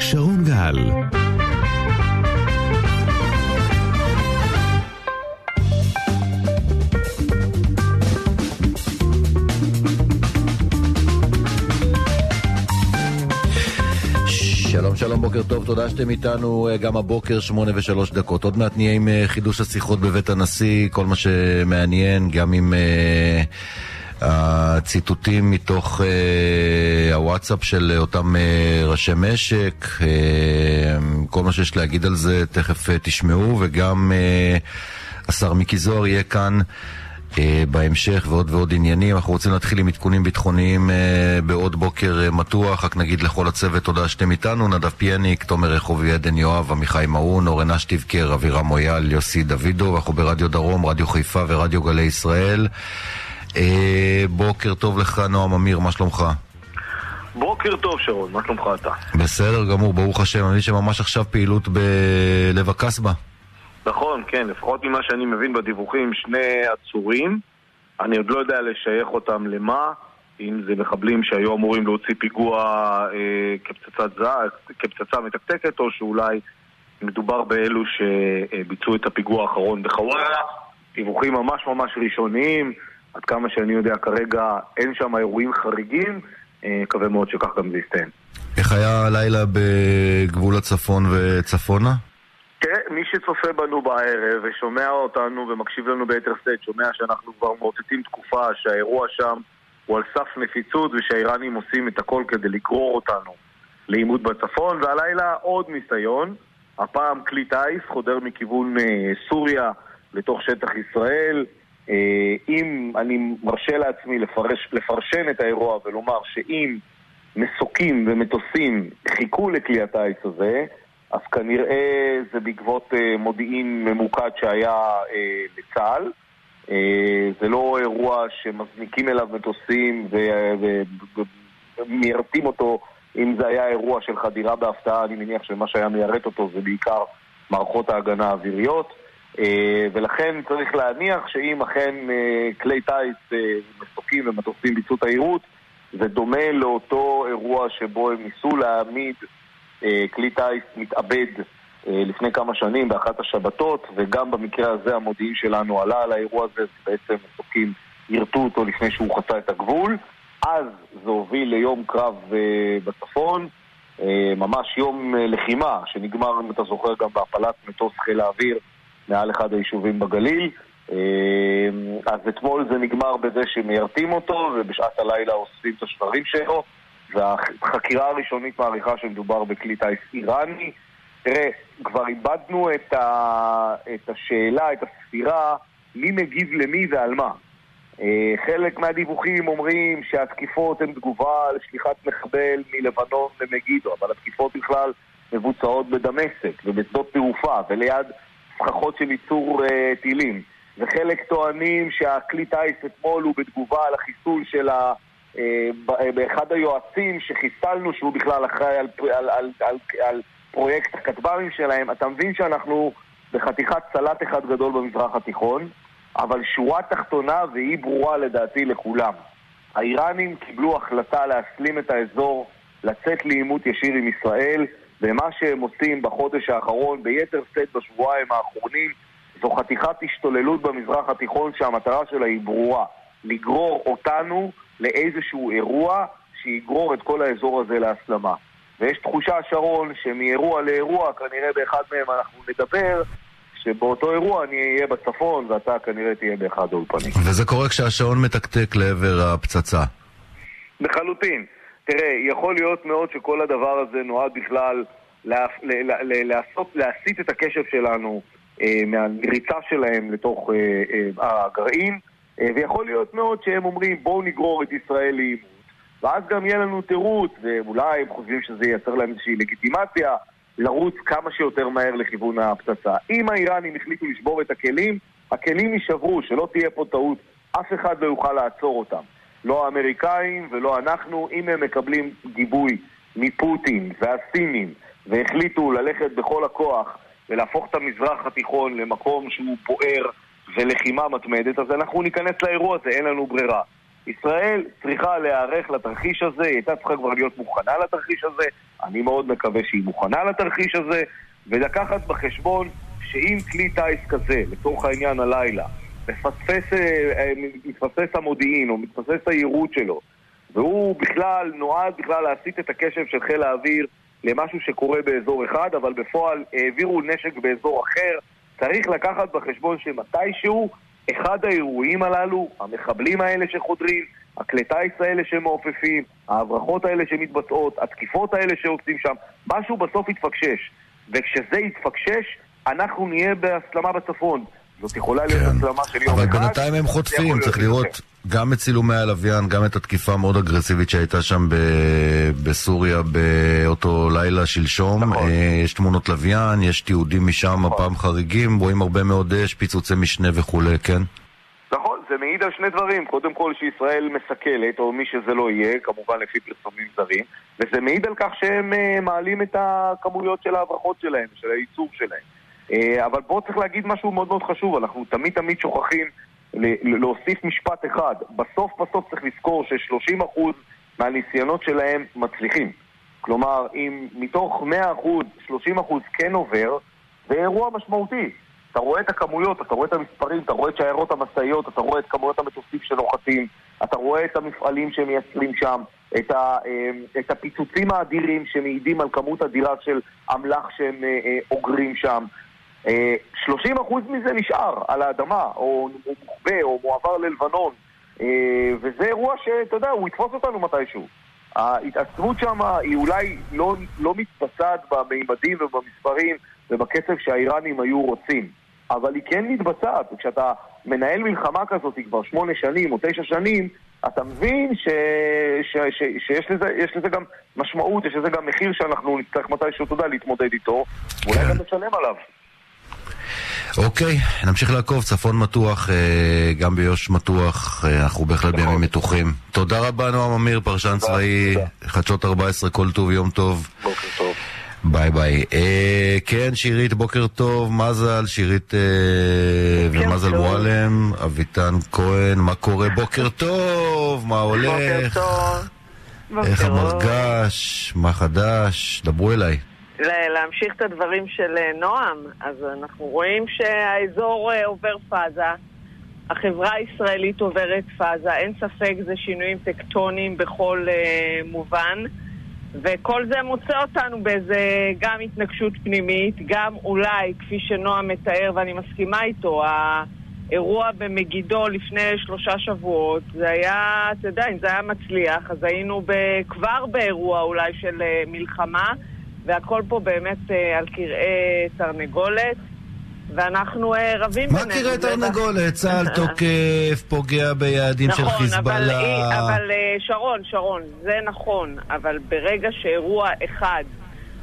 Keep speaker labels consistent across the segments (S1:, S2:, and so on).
S1: שרון גל
S2: שלום שלום בוקר טוב, תודה שאתם איתנו אה, גם הבוקר, שמונה ושלוש דקות. עוד מעט נהיה עם אה, חידוש השיחות בבית הנשיא, כל מה שמעניין, גם עם uh, הציטוטים מתוך uh, הוואטסאפ של אותם uh, ראשי משק, uh, כל מה שיש להגיד על זה תכף uh, תשמעו, וגם uh, השר מיקי זוהר יהיה כאן. אה, בהמשך ועוד ועוד עניינים. אנחנו רוצים להתחיל עם עדכונים ביטחוניים אה, בעוד בוקר אה, מתוח. רק נגיד לכל הצוות תודה שאתם איתנו. נדב פיאניק, תומר רחובי, עדן יואב, עמיחי מעון, אורן אשטיבקר, אבירם מויאל, יוסי דוידו. אנחנו ברדיו דרום, רדיו חיפה ורדיו גלי ישראל. בוקר טוב לך, נועם אמיר, מה שלומך?
S3: בוקר טוב שרון, מה שלומך אתה?
S2: בסדר גמור, ברוך השם. אני שממש עכשיו פעילות בלב הקסבה.
S3: נכון, כן, לפחות ממה שאני מבין בדיווחים, שני עצורים. אני עוד לא יודע לשייך אותם למה, אם זה מחבלים שהיו אמורים להוציא פיגוע אה, כפצצת זעק, כפצצה מתקתקת, או שאולי מדובר באלו שביצעו את הפיגוע האחרון בחווארה. דיווחים ממש ממש ראשוניים, עד כמה שאני יודע כרגע אין שם אירועים חריגים, אה, מקווה מאוד שכך גם זה יסתיים.
S2: איך היה הלילה בגבול הצפון וצפונה?
S3: תראה, מי שצופה בנו בערב ושומע אותנו ומקשיב לנו ביתר סט, שומע שאנחנו כבר מאותתים תקופה שהאירוע שם הוא על סף נפיצות ושהאיראנים עושים את הכל כדי לגרור אותנו לעימות בצפון, והלילה עוד ניסיון, הפעם כלי טיס חודר מכיוון אה, סוריה לתוך שטח ישראל. אה, אם אני מרשה לעצמי לפרש, לפרשן את האירוע ולומר שאם מסוקים ומטוסים חיכו לכלי הטיס הזה, אז כנראה זה בעקבות אה, מודיעין ממוקד שהיה אה, לצה"ל. אה, זה לא אירוע שמזניקים אליו מטוסים ומיירטים אותו אם זה היה אירוע של חדירה בהפתעה, אני מניח שמה שהיה מיירט אותו זה בעיקר מערכות ההגנה האוויריות. ולכן צריך להניח שאם אכן כלי טיס, מסוקים ומטוסים ביצעו תיירות, זה דומה לאותו אירוע שבו הם ניסו להעמיד אה, כלי טיס מתאבד אה, לפני כמה שנים באחת השבתות, וגם במקרה הזה המודיעין שלנו עלה על האירוע הזה, בעצם מסוקים יירטו אותו לפני שהוא חצה את הגבול. אז זה הוביל ליום קרב אה, בצפון, ממש יום לחימה, שנגמר, אם אתה זוכר, גם בהפלת מטוס חיל האוויר מעל אחד היישובים בגליל. אז אתמול זה נגמר בזה שמיירטים אותו, ובשעת הלילה אוספים את השברים שלו. והחקירה הראשונית מעריכה שמדובר בכלי טיס איראני. תראה, כבר איבדנו את, ה... את השאלה, את הספירה, מי מגיב למי ועל מה. אה, חלק מהדיווחים אומרים שהתקיפות הן תגובה לשליחת מחבל מלבנון למגידו, אבל התקיפות בכלל מבוצעות בדמשק ובשדות תעופה וליד סככות של ייצור אה, טילים. וחלק טוענים שהכלי טיס אתמול הוא בתגובה על החיסול של ה... אה, באחד היועצים שחיסלנו שהוא בכלל אחראי על, על, על, על, על פרויקט הכטב"מים שלהם, אתה מבין שאנחנו בחתיכת סלט אחד גדול במזרח התיכון, אבל שורה תחתונה והיא ברורה לדעתי לכולם. האיראנים קיבלו החלטה להסלים את האזור, לצאת לעימות ישיר עם ישראל, ומה שהם עושים בחודש האחרון, ביתר שאת בשבועיים האחרונים, זו חתיכת השתוללות במזרח התיכון שהמטרה שלה היא ברורה, לגרור אותנו לאיזשהו אירוע שיגרור את כל האזור הזה להסלמה. ויש תחושה, שרון, שמאירוע לאירוע, כנראה באחד מהם אנחנו נדבר, שבאותו אירוע אני אהיה בצפון ואתה כנראה תהיה באחד האולפנים.
S2: וזה קורה כשהשעון מתקתק לעבר הפצצה.
S3: לחלוטין. תראה, יכול להיות מאוד שכל הדבר הזה נועד בכלל להסיט את הקשב שלנו אה, מהריצה שלהם לתוך אה, אה, הגרעין. ויכול להיות מאוד שהם אומרים בואו נגרור את ישראל לעימות ואז גם יהיה לנו תירוץ, ואולי הם חושבים שזה ייצר להם איזושהי לגיטימציה לרוץ כמה שיותר מהר לכיוון הפצצה. אם האיראנים החליטו לשבור את הכלים, הכלים יישברו, שלא תהיה פה טעות, אף אחד לא יוכל לעצור אותם. לא האמריקאים ולא אנחנו, אם הם מקבלים גיבוי מפוטין והסינים והחליטו ללכת בכל הכוח ולהפוך את המזרח התיכון למקום שהוא בוער ולחימה מתמדת, אז אנחנו ניכנס לאירוע הזה, אין לנו ברירה. ישראל צריכה להיערך לתרחיש הזה, היא הייתה צריכה כבר להיות מוכנה לתרחיש הזה, אני מאוד מקווה שהיא מוכנה לתרחיש הזה, ולקחת בחשבון שאם כלי טיס כזה, לצורך העניין הלילה, מפספס, אה, אה, מתפסס המודיעין או מתפסס היירוט שלו, והוא בכלל נועד בכלל להסיט את הקשב של חיל האוויר למשהו שקורה באזור אחד, אבל בפועל העבירו נשק באזור אחר, צריך לקחת בחשבון שמתישהו אחד האירועים הללו, המחבלים האלה שחודרים, הכלי טיס האלה שמעופפים, ההברחות האלה שמתבצעות, התקיפות האלה שעושים שם, משהו בסוף יתפקשש. וכשזה יתפקשש, אנחנו נהיה בהסלמה בצפון. זאת יכולה להיות כן. הסלמה של יום
S2: אחד. אבל בינתיים הם חוטפים, צריך לראות גם את צילומי הלוויין, גם את התקיפה המאוד אגרסיבית שהייתה שם בסוריה באותו לילה שלשום. נכון. אה, יש תמונות לוויין, יש תיעודים משם, נכון. הפעם חריגים, רואים הרבה מאוד אש, פיצוצי משנה וכולי, כן?
S3: נכון, זה מעיד על שני דברים. קודם כל שישראל מסכלת, או מי שזה לא יהיה, כמובן לפי פרסומים זרים, וזה מעיד על כך שהם אה, מעלים את הכמויות של ההברחות שלהם, של הייצור שלהם. אה, אבל פה צריך להגיד משהו מאוד מאוד חשוב, אנחנו תמיד תמיד שוכחים להוסיף משפט אחד. בסוף בסוף צריך לזכור ש-30% מהניסיונות שלהם מצליחים. כלומר, אם מתוך 100%, 30% כן עובר, זה אירוע משמעותי. אתה רואה את הכמויות, אתה רואה את המספרים, אתה רואה את שיירות המשאיות, אתה רואה את כמויות המטוסים שנוחתים, אתה רואה את המפעלים שמייצרים שם, את, ה, אה, את הפיצוצים האדירים שמעידים על כמות אדירה של אמל"ח שהם אה, אוגרים שם. 30% מזה נשאר על האדמה, או מוחבא, או מועבר ללבנון, אה, וזה אירוע שאתה יודע, הוא יתפוס אותנו מתישהו. ההתעצמות שם היא אולי לא, לא מתבצעת במימדים ובמספרים ובקצב שהאיראנים היו רוצים, אבל היא כן מתבצעת. וכשאתה מנהל מלחמה כזאת כבר שמונה שנים או תשע שנים, אתה מבין ש... ש... ש... שיש לזה, לזה גם משמעות, יש לזה גם מחיר שאנחנו נצטרך מתישהו, אתה יודע, להתמודד איתו, ואולי כן. גם לשלם עליו.
S2: אוקיי, נמשיך לעקוב, צפון מתוח, אה, גם ביו"ש מתוח, אה, אנחנו בהחלט נכון. בימים מתוחים. תודה רבה נועם אמיר, פרשן צבאי, חדשות 14, כל טוב, יום טוב.
S3: בוקר טוב.
S2: ביי ביי. אה, כן, שירית, בוקר טוב, מזל, שירית אה, ומזל מועלם, אביטן כהן, מה קורה? בוקר טוב, מה הולך?
S1: בוקר טוב.
S2: איך המרגש? מה חדש? דברו אליי.
S1: להמשיך את הדברים של אה, נועם, אז אנחנו רואים שהאזור אה, עובר פאזה, החברה הישראלית עוברת פאזה, אין ספק זה שינויים טקטוניים בכל uh, מובן, וכל זה מוצא אותנו באיזה גם התנגשות פנימית, גם אולי, כפי שנועם מתאר, ואני מסכימה איתו, האירוע במגידו לפני שלושה שבועות, זה היה, אתה יודע, אם זה היה מצליח, אז היינו כבר באירוע אולי של uh, מלחמה. והכל פה באמת אה, על כרעי תרנגולת. ואנחנו אה, רבים
S2: בינינו. מה כרעי תרנגולת? צה"ל תוקף, פוגע ביעדים של נכון, חיזבאללה.
S1: נכון, אבל אה, שרון, שרון, זה נכון, אבל ברגע שאירוע אחד,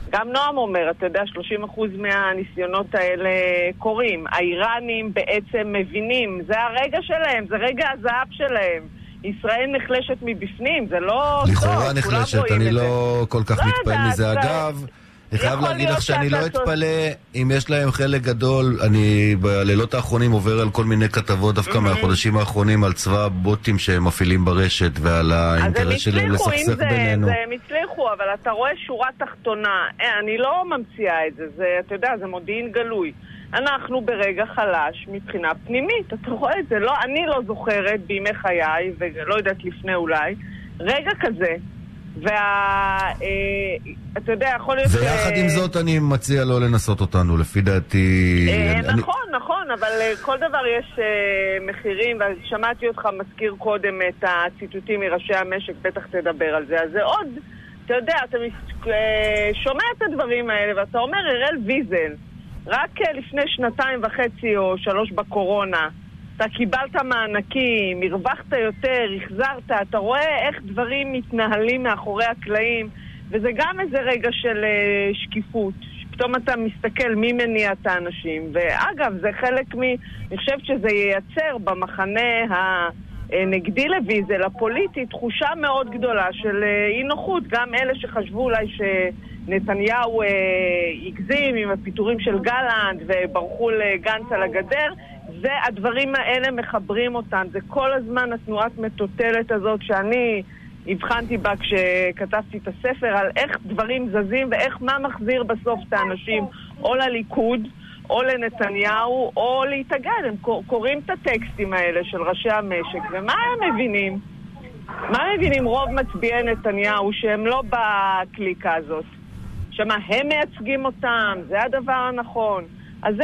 S1: גם נועם אומר, אתה יודע, 30% מהניסיונות האלה קורים. האיראנים בעצם מבינים, זה הרגע שלהם, זה רגע הזהב שלהם. ישראל נחלשת מבפנים, זה לא...
S2: לכאורה נחלשת, אני לא כל כך לא מתפעל מזה. אגב... אני חייב להגיד לך שאני לא אתפלא אם יש להם חלק גדול, אני בלילות האחרונים עובר על כל מיני כתבות דווקא מהחודשים האחרונים על צבא הבוטים שהם מפעילים ברשת ועל האינטרס שלהם לסכסך בינינו.
S1: אז הם הצליחו, אבל אתה רואה שורה תחתונה, אה, אני לא ממציאה את זה, אתה יודע, זה מודיעין גלוי. אנחנו ברגע חלש מבחינה פנימית. אתה רואה את זה? לא, אני לא זוכרת בימי חיי, ולא יודעת לפני אולי, רגע כזה. ואתה אה, יודע, יכול להיות...
S2: ויחד עם זאת אני מציע לא לנסות אותנו, לפי דעתי...
S1: אה, נכון, נכון, אבל אה, כל דבר יש מחירים, ושמעתי אותך מזכיר קודם את הציטוטים מראשי המשק, בטח תדבר על זה. אז זה עוד, אתה יודע, אתה שומע את הדברים האלה, ואתה אומר, אראל ויזל, רק אה, לפני שנתיים וחצי או שלוש בקורונה, אתה קיבלת מענקים, הרווחת יותר, החזרת, אתה רואה איך דברים מתנהלים מאחורי הקלעים, וזה גם איזה רגע של אה, שקיפות. פתאום אתה מסתכל מי מניע את האנשים. ואגב, זה חלק מ... אני חושבת שזה ייצר במחנה ה... נגדי לוויזל, הפוליטי, תחושה מאוד גדולה של אה, אי נוחות. גם אלה שחשבו אולי ש... נתניהו אה, הגזים עם הפיטורים של גלנט וברחו לגנץ על הגדר, זה, הדברים האלה מחברים אותם. זה כל הזמן התנועת מטוטלת הזאת שאני הבחנתי בה כשכתבתי את הספר, על איך דברים זזים ואיך, מה מחזיר בסוף את האנשים או לליכוד, או לנתניהו, או להתאגד. הם קוראים את הטקסטים האלה של ראשי המשק, ומה הם מבינים? מה מבינים רוב מצביעי נתניהו שהם לא בקליקה הזאת? שמה, הם מייצגים אותם, זה הדבר הנכון. אז זה,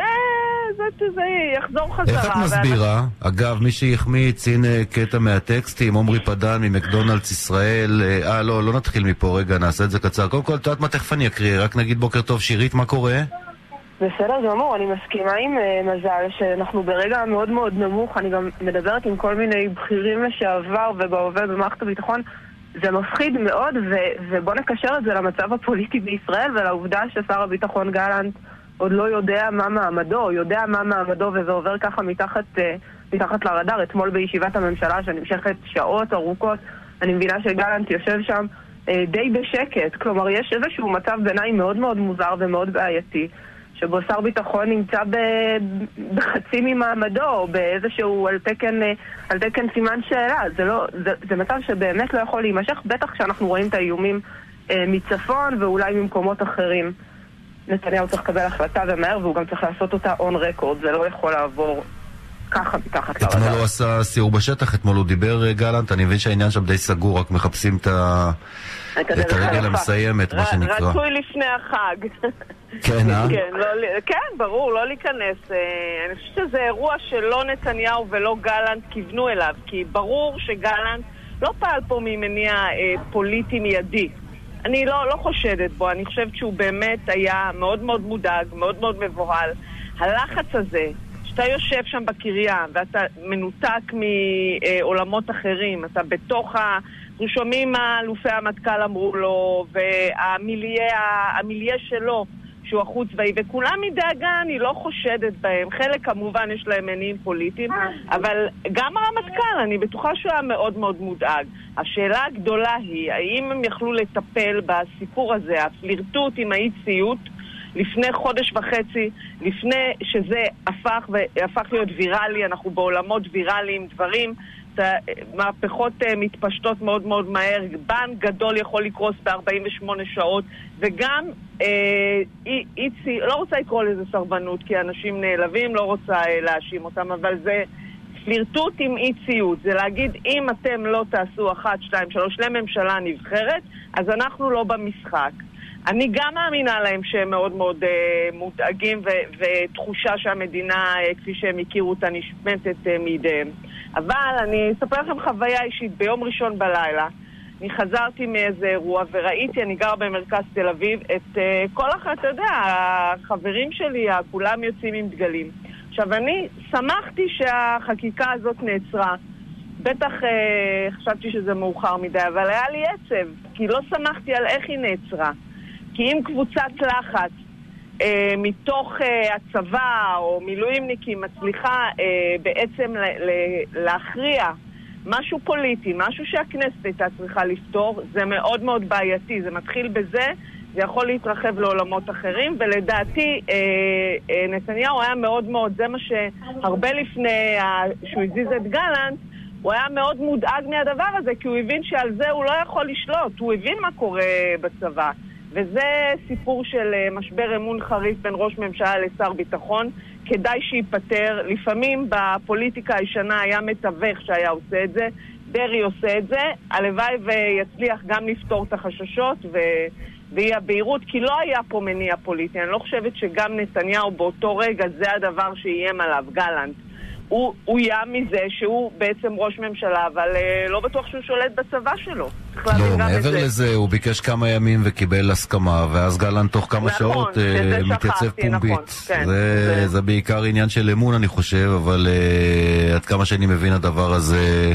S1: זה, זה יחזור חזרה.
S2: איך את מסבירה? ואנחנו... אגב, מי שהחמיץ, הנה קטע מהטקסטים, עמרי פדן ממקדונלדס ישראל. אה, אה, לא, לא נתחיל מפה, רגע, נעשה את זה קצר. קודם כל, את יודעת מה, תכף אני אקריא, רק נגיד בוקר טוב, שירית, מה קורה?
S4: בסדר גמור, אני מסכימה עם uh, מזל שאנחנו ברגע מאוד מאוד נמוך, אני גם מדברת עם כל מיני בכירים לשעבר ובהווה במערכת הביטחון. זה מפחיד מאוד, ו- ובוא נקשר את זה למצב הפוליטי בישראל ולעובדה ששר הביטחון גלנט עוד לא יודע מה מעמדו, יודע מה מעמדו וזה עובר ככה מתחת, uh, מתחת לרדאר. אתמול בישיבת הממשלה שנמשכת שעות ארוכות, אני מבינה שגלנט יושב שם uh, די בשקט. כלומר, יש איזשהו מצב ביניים מאוד מאוד מוזר ומאוד בעייתי. שבו שר ביטחון נמצא. בחצי ממעמדו, או באיזשהו על תקן, על תקן סימן שאלה. זה, לא, זה, זה מצב שבאמת לא יכול להימשך, בטח כשאנחנו רואים את האיומים אה, מצפון ואולי ממקומות אחרים. נתניהו צריך לקבל החלטה ומהר, והוא גם צריך לעשות אותה און רקורד, זה לא יכול לעבור ככה מתחת לרדאר.
S2: אתמול הוא עשה סיור בשטח, אתמול הוא דיבר אה, גלנט, אני מבין שהעניין שם די סגור, רק מחפשים את ה... את הרגל המסיימת, מה שנקרא.
S1: רצוי לפני החג.
S2: כן, אה?
S1: כן, לא, כן, ברור, לא להיכנס. אה, אני חושבת שזה אירוע שלא נתניהו ולא גלנט כיוונו אליו, כי ברור שגלנט לא פעל פה ממניע אה, פוליטי מיידי. אני לא, לא חושדת בו, אני חושבת שהוא באמת היה מאוד מאוד מודאג, מאוד מאוד מבוהל. הלחץ הזה, שאתה יושב שם בקריה ואתה מנותק מעולמות אחרים, אתה בתוך ה... אנחנו שומעים מה אלופי המטכ"ל אמרו לו, והמיליה שלו, שהוא החוץ צבאי, וכולם מדאגה, אני לא חושדת בהם. חלק כמובן יש להם מניעים פוליטיים, אבל גם הרמטכ"ל, אני בטוחה שהוא היה מאוד מאוד מודאג. השאלה הגדולה היא, האם הם יכלו לטפל בסיפור הזה, הפלירטוט עם האי-ציות, לפני חודש וחצי, לפני שזה הפך, הפך להיות ויראלי, אנחנו בעולמות ויראליים, דברים מהפכות אה, מתפשטות מאוד מאוד מהר, בנק גדול יכול לקרוס ב-48 שעות, וגם אה, אי, אי, לא רוצה לקרוא לזה סרבנות, כי אנשים נעלבים, לא רוצה אה, להאשים אותם, אבל זה פלירטוט עם אי ציות. זה להגיד, אם אתם לא תעשו אחת, שתיים, שלוש לממשלה נבחרת, אז אנחנו לא במשחק. אני גם מאמינה להם שהם מאוד מאוד אה, מודאגים ו- ותחושה שהמדינה, אה, כפי שהם הכירו אותה, נשמטת אה, מידיהם. אבל אני אספר לכם חוויה אישית. ביום ראשון בלילה אני חזרתי מאיזה אירוע וראיתי, אני גר במרכז תל אביב, את uh, כל אחת, אתה יודע, החברים שלי, כולם יוצאים עם דגלים. עכשיו, אני שמחתי שהחקיקה הזאת נעצרה. בטח uh, חשבתי שזה מאוחר מדי, אבל היה לי עצב, כי לא שמחתי על איך היא נעצרה. כי אם קבוצת לחץ אה, מתוך אה, הצבא או מילואימניקים מצליחה אה, בעצם ל- ל- להכריע משהו פוליטי, משהו שהכנסת הייתה צריכה לפתור, זה מאוד מאוד בעייתי. זה מתחיל בזה, זה יכול להתרחב לעולמות אחרים, ולדעתי אה, אה, נתניהו היה מאוד מאוד, זה מה שהרבה לפני ה- שהוא הזיז את גלנט, הוא היה מאוד מודאג מהדבר הזה, כי הוא הבין שעל זה הוא לא יכול לשלוט, הוא הבין מה קורה בצבא. וזה סיפור של אה, משבר אמון חריף בין ראש ממשלה לשר ביטחון. כדאי שייפטר. לפעמים בפוליטיקה הישנה היה מתווך שהיה עושה את זה. דרעי עושה את זה. הלוואי ויצליח גם לפתור את החששות ו... ואי הבהירות, כי לא היה פה מניע פוליטי. אני לא חושבת שגם נתניהו באותו רגע זה הדבר שאיים עליו, גלנט. הוא אוים מזה שהוא בעצם ראש ממשלה, אבל uh, לא בטוח שהוא שולט בצבא שלו.
S2: לא, מעבר לזה, הוא ביקש כמה ימים וקיבל הסכמה, ואז גלנט תוך כמה נכון, שעות uh, מתייצב פומבית. נכון, כן, זה, זה... זה בעיקר עניין של אמון, אני חושב, אבל uh, עד כמה שאני מבין הדבר הזה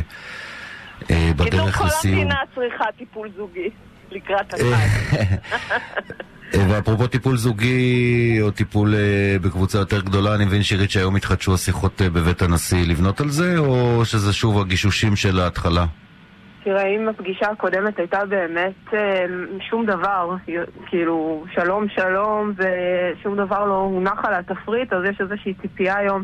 S2: uh, בדרך לסיום. כל
S1: המדינה צריכה טיפול זוגי לקראת החג.
S2: ואפרופו טיפול זוגי או טיפול uh, בקבוצה יותר גדולה, אני מבין שירית שהיום התחדשו השיחות uh, בבית הנשיא לבנות על זה, או שזה שוב הגישושים של ההתחלה?
S4: תראה, אם הפגישה הקודמת הייתה באמת uh, שום דבר, כאילו שלום שלום ושום דבר לא הונח על התפריט, אז יש איזושהי ציפייה היום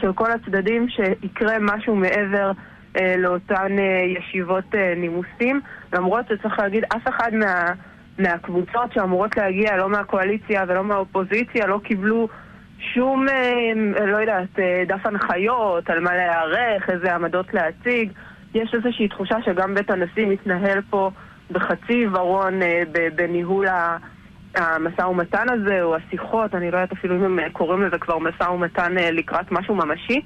S4: של כל הצדדים שיקרה משהו מעבר אה, לאותן אה, ישיבות אה, נימוסים. למרות שצריך להגיד, אף אחד מה, מהקבוצות שאמורות להגיע, לא מהקואליציה ולא מהאופוזיציה, לא קיבלו שום, אה, לא יודעת, אה, דף הנחיות על מה להיערך, איזה עמדות להציג. יש איזושהי תחושה שגם בית הנשיא מתנהל פה בחצי עיוורון אה, בניהול המשא ומתן הזה, או השיחות, אני לא יודעת אפילו אם הם קוראים לזה כבר משא ומתן לקראת משהו ממשי.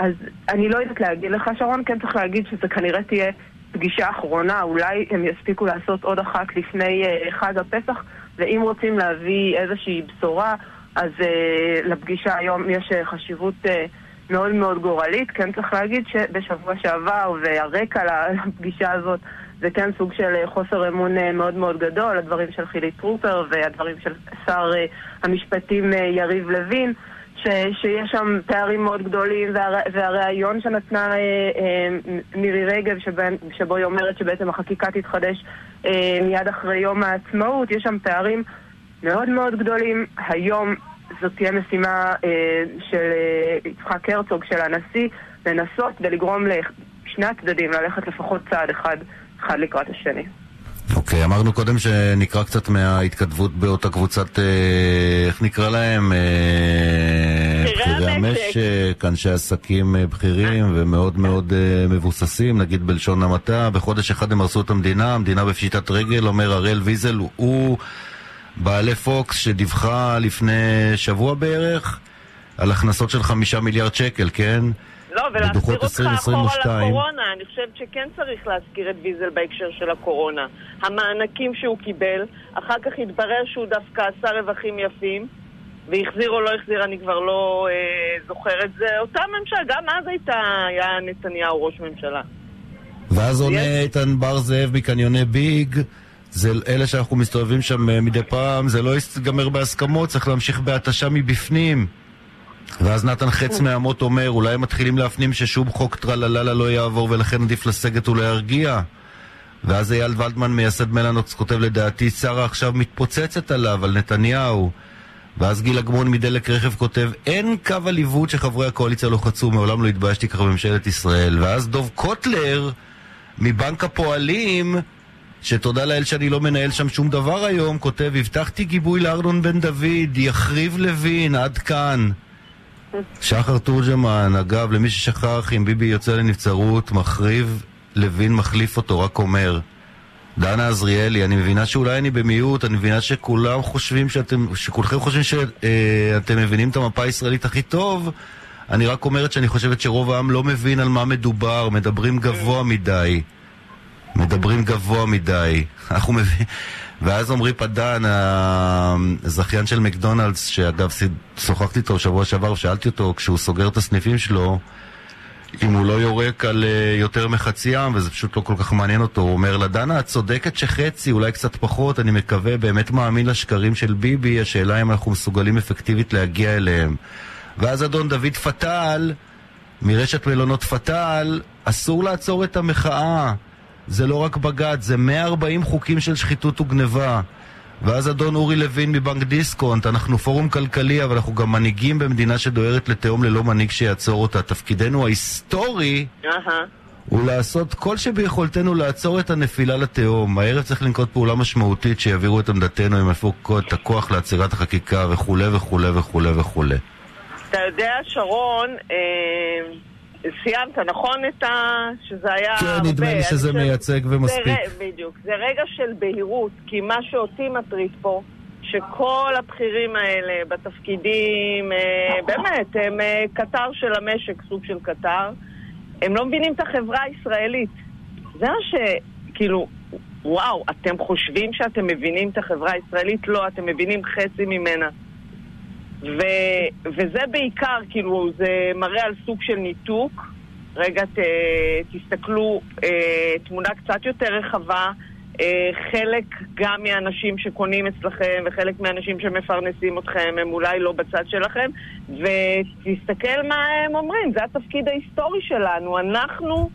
S4: אז אני לא יודעת להגיד לך, שרון, כן צריך להגיד שזה כנראה תהיה פגישה אחרונה, אולי הם יספיקו לעשות עוד אחת לפני חג הפסח, ואם רוצים להביא איזושהי בשורה, אז uh, לפגישה היום יש uh, חשיבות מאוד מאוד גורלית. כן צריך להגיד שבשבוע שעבר, והרקע לפגישה הזאת, זה כן סוג של חוסר אמון מאוד מאוד גדול, הדברים של חילי טרופר והדברים של שר המשפטים יריב לוין. ש, שיש שם פערים מאוד גדולים, והר, והריאיון שנתנה אה, אה, מירי רגב, שבן, שבו היא אומרת שבעצם החקיקה תתחדש אה, מיד אחרי יום העצמאות, יש שם פערים מאוד מאוד גדולים. היום זאת תהיה משימה אה, של אה, יצחק הרצוג, של הנשיא, לנסות ולגרום לשני הצדדים ללכת לפחות צעד אחד, אחד לקראת השני.
S2: אוקיי, okay, אמרנו קודם שנקרא קצת מההתכתבות באותה קבוצת, אה, איך נקרא להם?
S1: אה, בכירי המשק,
S2: אנשי עסקים אה, בכירים ומאוד מאוד מבוססים, נגיד בלשון המעטה. בחודש אחד הם הרסו את המדינה, המדינה בפשיטת רגל, אומר הראל ויזל, הוא... בעלי פוקס שדיווחה לפני שבוע בערך על הכנסות של חמישה מיליארד שקל, כן?
S1: לא, ולהזכיר אותך אחורה לקורונה, אני חושבת שכן צריך להזכיר את ויזל בהקשר של הקורונה. המענקים שהוא קיבל, אחר כך התברר שהוא דווקא עשה רווחים יפים, והחזיר או לא החזיר, אני כבר לא אה, זוכר את זה. אותה ממשלה, גם אז הייתה, היה נתניהו ראש ממשלה.
S2: ואז עונה איתן בר זאב מקניוני ביג. זה אלה שאנחנו מסתובבים שם אה, מדי פעם, זה לא ייגמר בהסכמות, צריך להמשיך בהתשה מבפנים. ואז נתן חץ מהמות אומר, אולי הם מתחילים להפנים ששום חוק טרללה לא יעבור ולכן עדיף לסגת ולהרגיע. ואז אייל ולדמן, מייסד מלאנוקס, כותב לדעתי, שרה עכשיו מתפוצצת עליו, על נתניהו. ואז גיל אגמון מדלק רכב כותב, אין קו עליבות שחברי הקואליציה לא חצו, מעולם לא התביישתי ככה בממשלת ישראל. ואז דוב קוטלר, מבנק הפועלים, שתודה לאל שאני לא מנהל שם שום דבר היום, כותב, הבטחתי גיבוי לארנון בן דוד, יחריב לוין, עד כאן. שחר תורג'מן, אגב, למי ששכח, אם ביבי יוצא לנבצרות, מחריב, לוין מחליף אותו, רק אומר. דנה עזריאלי, אני מבינה שאולי אני במיעוט, אני מבינה שכולם חושבים שאתם, שכולכם חושבים שאתם מבינים את המפה הישראלית הכי טוב, אני רק אומרת שאני חושבת שרוב העם לא מבין על מה מדובר, מדברים גבוה מדי. מדברים גבוה מדי. אנחנו מבינים... ואז עמרי פדן, הזכיין של מקדונלדס, שאגב שוחחתי איתו בשבוע שעבר ושאלתי אותו כשהוא סוגר את הסניפים שלו אם הוא לא יורק על uh, יותר מחצי עם, וזה פשוט לא כל כך מעניין אותו. הוא אומר לה, דנה, את צודקת שחצי, אולי קצת פחות, אני מקווה, באמת מאמין לשקרים של ביבי, השאלה אם אנחנו מסוגלים אפקטיבית להגיע אליהם. ואז אדון דוד פטל, מרשת מלונות פטל, אסור לעצור את המחאה. זה לא רק בג"ץ, זה 140 חוקים של שחיתות וגניבה. ואז אדון אורי לוין מבנק דיסקונט, אנחנו פורום כלכלי, אבל אנחנו גם מנהיגים במדינה שדוהרת לתהום ללא מנהיג שיעצור אותה. תפקידנו ההיסטורי uh-huh. הוא לעשות כל שביכולתנו לעצור את הנפילה לתהום. הערב צריך לנקוט פעולה משמעותית שיעבירו את עמדתנו, הם יפוקו את הכוח לעצירת החקיקה וכולי וכולי וכולי וכולי.
S1: אתה יודע, שרון, אה... סיימת, נכון? את ה... שזה היה
S2: כן, הרבה. כן, נדמה לי שזה. מייצג ומספיק.
S1: זה, בדיוק. זה רגע של בהירות, כי מה שאותי מטריד פה, שכל הבכירים האלה בתפקידים, אה, באמת, הם אה, קטר של המשק, סוג של קטר, הם לא מבינים את החברה הישראלית. זה מה ש... כאילו, וואו, אתם חושבים שאתם מבינים את החברה הישראלית? לא, אתם מבינים חצי ממנה. ו, וזה בעיקר, כאילו, זה מראה על סוג של ניתוק. רגע, ת, תסתכלו, אה, תמונה קצת יותר רחבה. אה, חלק גם מהאנשים שקונים אצלכם וחלק מהאנשים שמפרנסים אתכם הם אולי לא בצד שלכם ותסתכל מה הם אומרים, זה התפקיד ההיסטורי שלנו. אנחנו,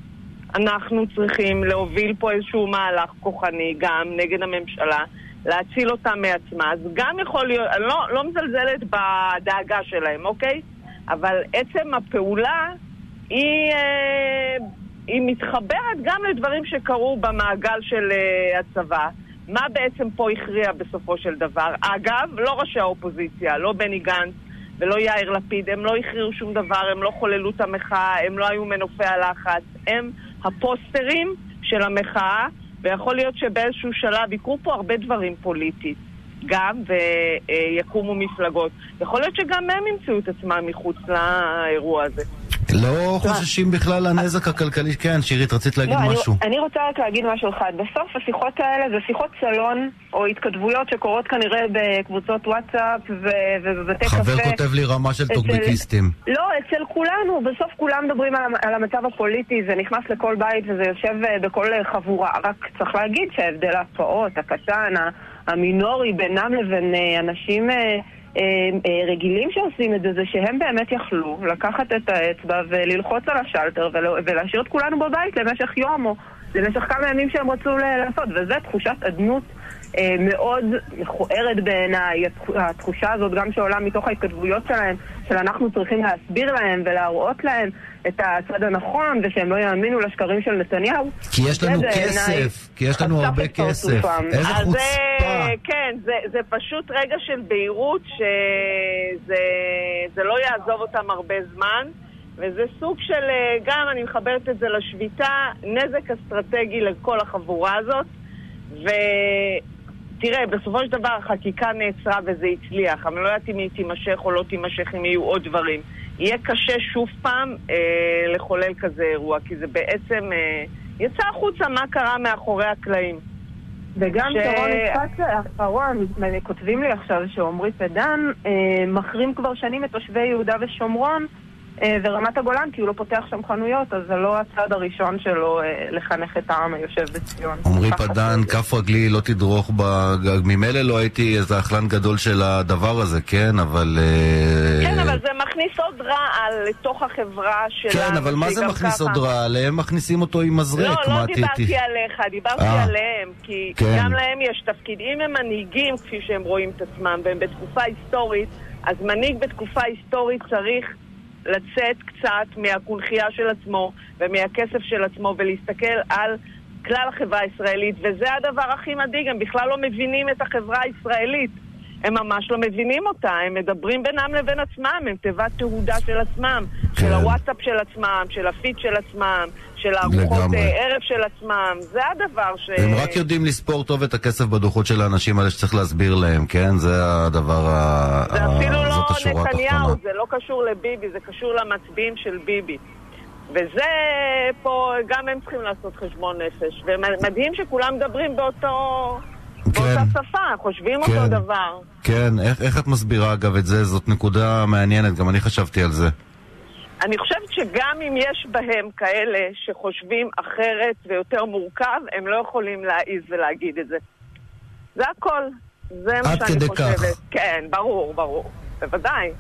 S1: אנחנו צריכים להוביל פה איזשהו מהלך כוחני גם נגד הממשלה להציל אותם מעצמה. אז גם יכול להיות, אני לא, לא מזלזלת בדאגה שלהם, אוקיי? אבל עצם הפעולה היא, אה, היא מתחברת גם לדברים שקרו במעגל של אה, הצבא. מה בעצם פה הכריע בסופו של דבר? אגב, לא ראשי האופוזיציה, לא בני גנץ ולא יאיר לפיד, הם לא הכריעו שום דבר, הם לא חוללו את המחאה, הם לא היו מנופי הלחץ, הם הפוסטרים של המחאה, ויכול להיות שבאיזשהו שלב יקרו פה הרבה דברים פוליטיים. גם, ויקומו מפלגות. יכול להיות שגם הם ימצאו את עצמם מחוץ לאירוע הזה.
S2: לא חוששים בכלל לנזק הכלכלי? כן, שירית, רצית להגיד
S4: לא,
S2: משהו.
S4: אני, אני רוצה רק להגיד משהו אחד. בסוף השיחות האלה זה שיחות סלון, או התכתבויות שקורות כנראה בקבוצות וואטסאפ ובבתי קפה.
S2: חבר כותב לי רמה של טוקבקיסטים.
S4: כולנו, בסוף כולם מדברים על, על המצב הפוליטי, זה נכנס לכל בית וזה יושב אה, בכל אה, חבורה. רק צריך להגיד שההבדל הפעוט, הקטן, המינורי בינם לבין אה, אנשים רגילים שעושים את זה, זה שהם באמת יכלו לקחת את האצבע וללחוץ על השלטר ולהשאיר את כולנו בבית למשך יום או למשך כמה ימים שהם רצו לעשות, וזה תחושת אדנות. אה, מאוד מכוערת בעיניי, התח- התחושה הזאת גם שעולה מתוך ההתכתבויות שלהם, של אנחנו צריכים להסביר להם ולהראות להם את הצד הנכון ושהם לא יאמינו לשקרים של נתניהו.
S2: כי יש לנו כסף, כי יש לנו הרבה כסף. איזה
S1: אז
S2: חוצפה.
S1: כן, זה, זה פשוט רגע של בהירות שזה זה לא יעזוב אותם הרבה זמן, וזה סוג של, אה, גם אני מחברת את זה לשביתה, נזק אסטרטגי לכל החבורה הזאת, ותראה, בסופו של דבר החקיקה נעצרה וזה הצליח, אבל אני לא יודעת אם היא תימשך או לא תימשך, אם יהיו עוד דברים. יהיה קשה שוב פעם אה, לחולל כזה אירוע, כי זה בעצם אה, יצא החוצה מה קרה מאחורי הקלעים.
S4: וגם
S1: ש-
S4: שרון יצחק האחרון, כותבים לי עכשיו שעמרי פדן אה, מחרים כבר שנים את תושבי יהודה ושומרון ורמת הגולן כי הוא לא פותח שם חנויות, אז זה לא הצעד הראשון שלו אה, לחנך את העם היושב בציון.
S2: עמרי פדן. כף רגלי לא תדרוך בגג. ממילא לא הייתי איזה אכלן גדול של הדבר הזה, כן? אבל... אה,
S1: כן, אבל זה מכניס עוד רעל לתוך החברה שלנו.
S2: כן, אבל מה זה מכניס עוד רעל? הם מכניסים אותו עם מזרק,
S1: לא, לא דיברתי? עליך, דיברתי
S2: אה.
S1: עליהם, כי
S2: כן.
S1: גם להם יש תפקיד. אם הם מנהיגים כפי שהם רואים את עצמם, והם בתקופה היסטורית, אז מנהיג בתקופה היסטורית צריך לצאת קצת מהקונכייה של עצמו ומהכסף של עצמו ולהסתכל על כלל החברה הישראלית, וזה הדבר הכי מדאיג, הם בכלל לא מבינים את החברה הישראלית. הם ממש לא מבינים אותה, הם מדברים בינם לבין עצמם, הם תיבת תהודה של עצמם,
S2: כן.
S1: של הוואטסאפ של עצמם, של הפיד של עצמם, של הארוחות. אה, ערב של עצמם, זה הדבר ש...
S2: הם רק יודעים לספור טוב את הכסף בדוחות של האנשים האלה שצריך להסביר להם, כן? זה הדבר ה...
S1: זה
S2: ה-
S1: אפילו לא נתניהו. זה לא קשור לביבי, זה קשור למצביעים של ביבי. וזה פה, גם הם צריכים לעשות חשבון נפש. ומדהים שכולם מדברים באותו... באותה שפה, חושבים
S2: כן.
S1: אותו דבר.
S2: כן, איך, איך את מסבירה אגב את זה? זאת נקודה מעניינת, גם אני חשבתי על זה.
S1: אני חושבת שגם אם יש בהם כאלה שחושבים אחרת ויותר מורכב, הם לא יכולים להעיז ולהגיד את זה. זה הכל. זה מה
S2: עד
S1: שאני
S2: כדי
S1: חושבת.
S2: כך.
S1: כן, ברור, ברור. בוודאי.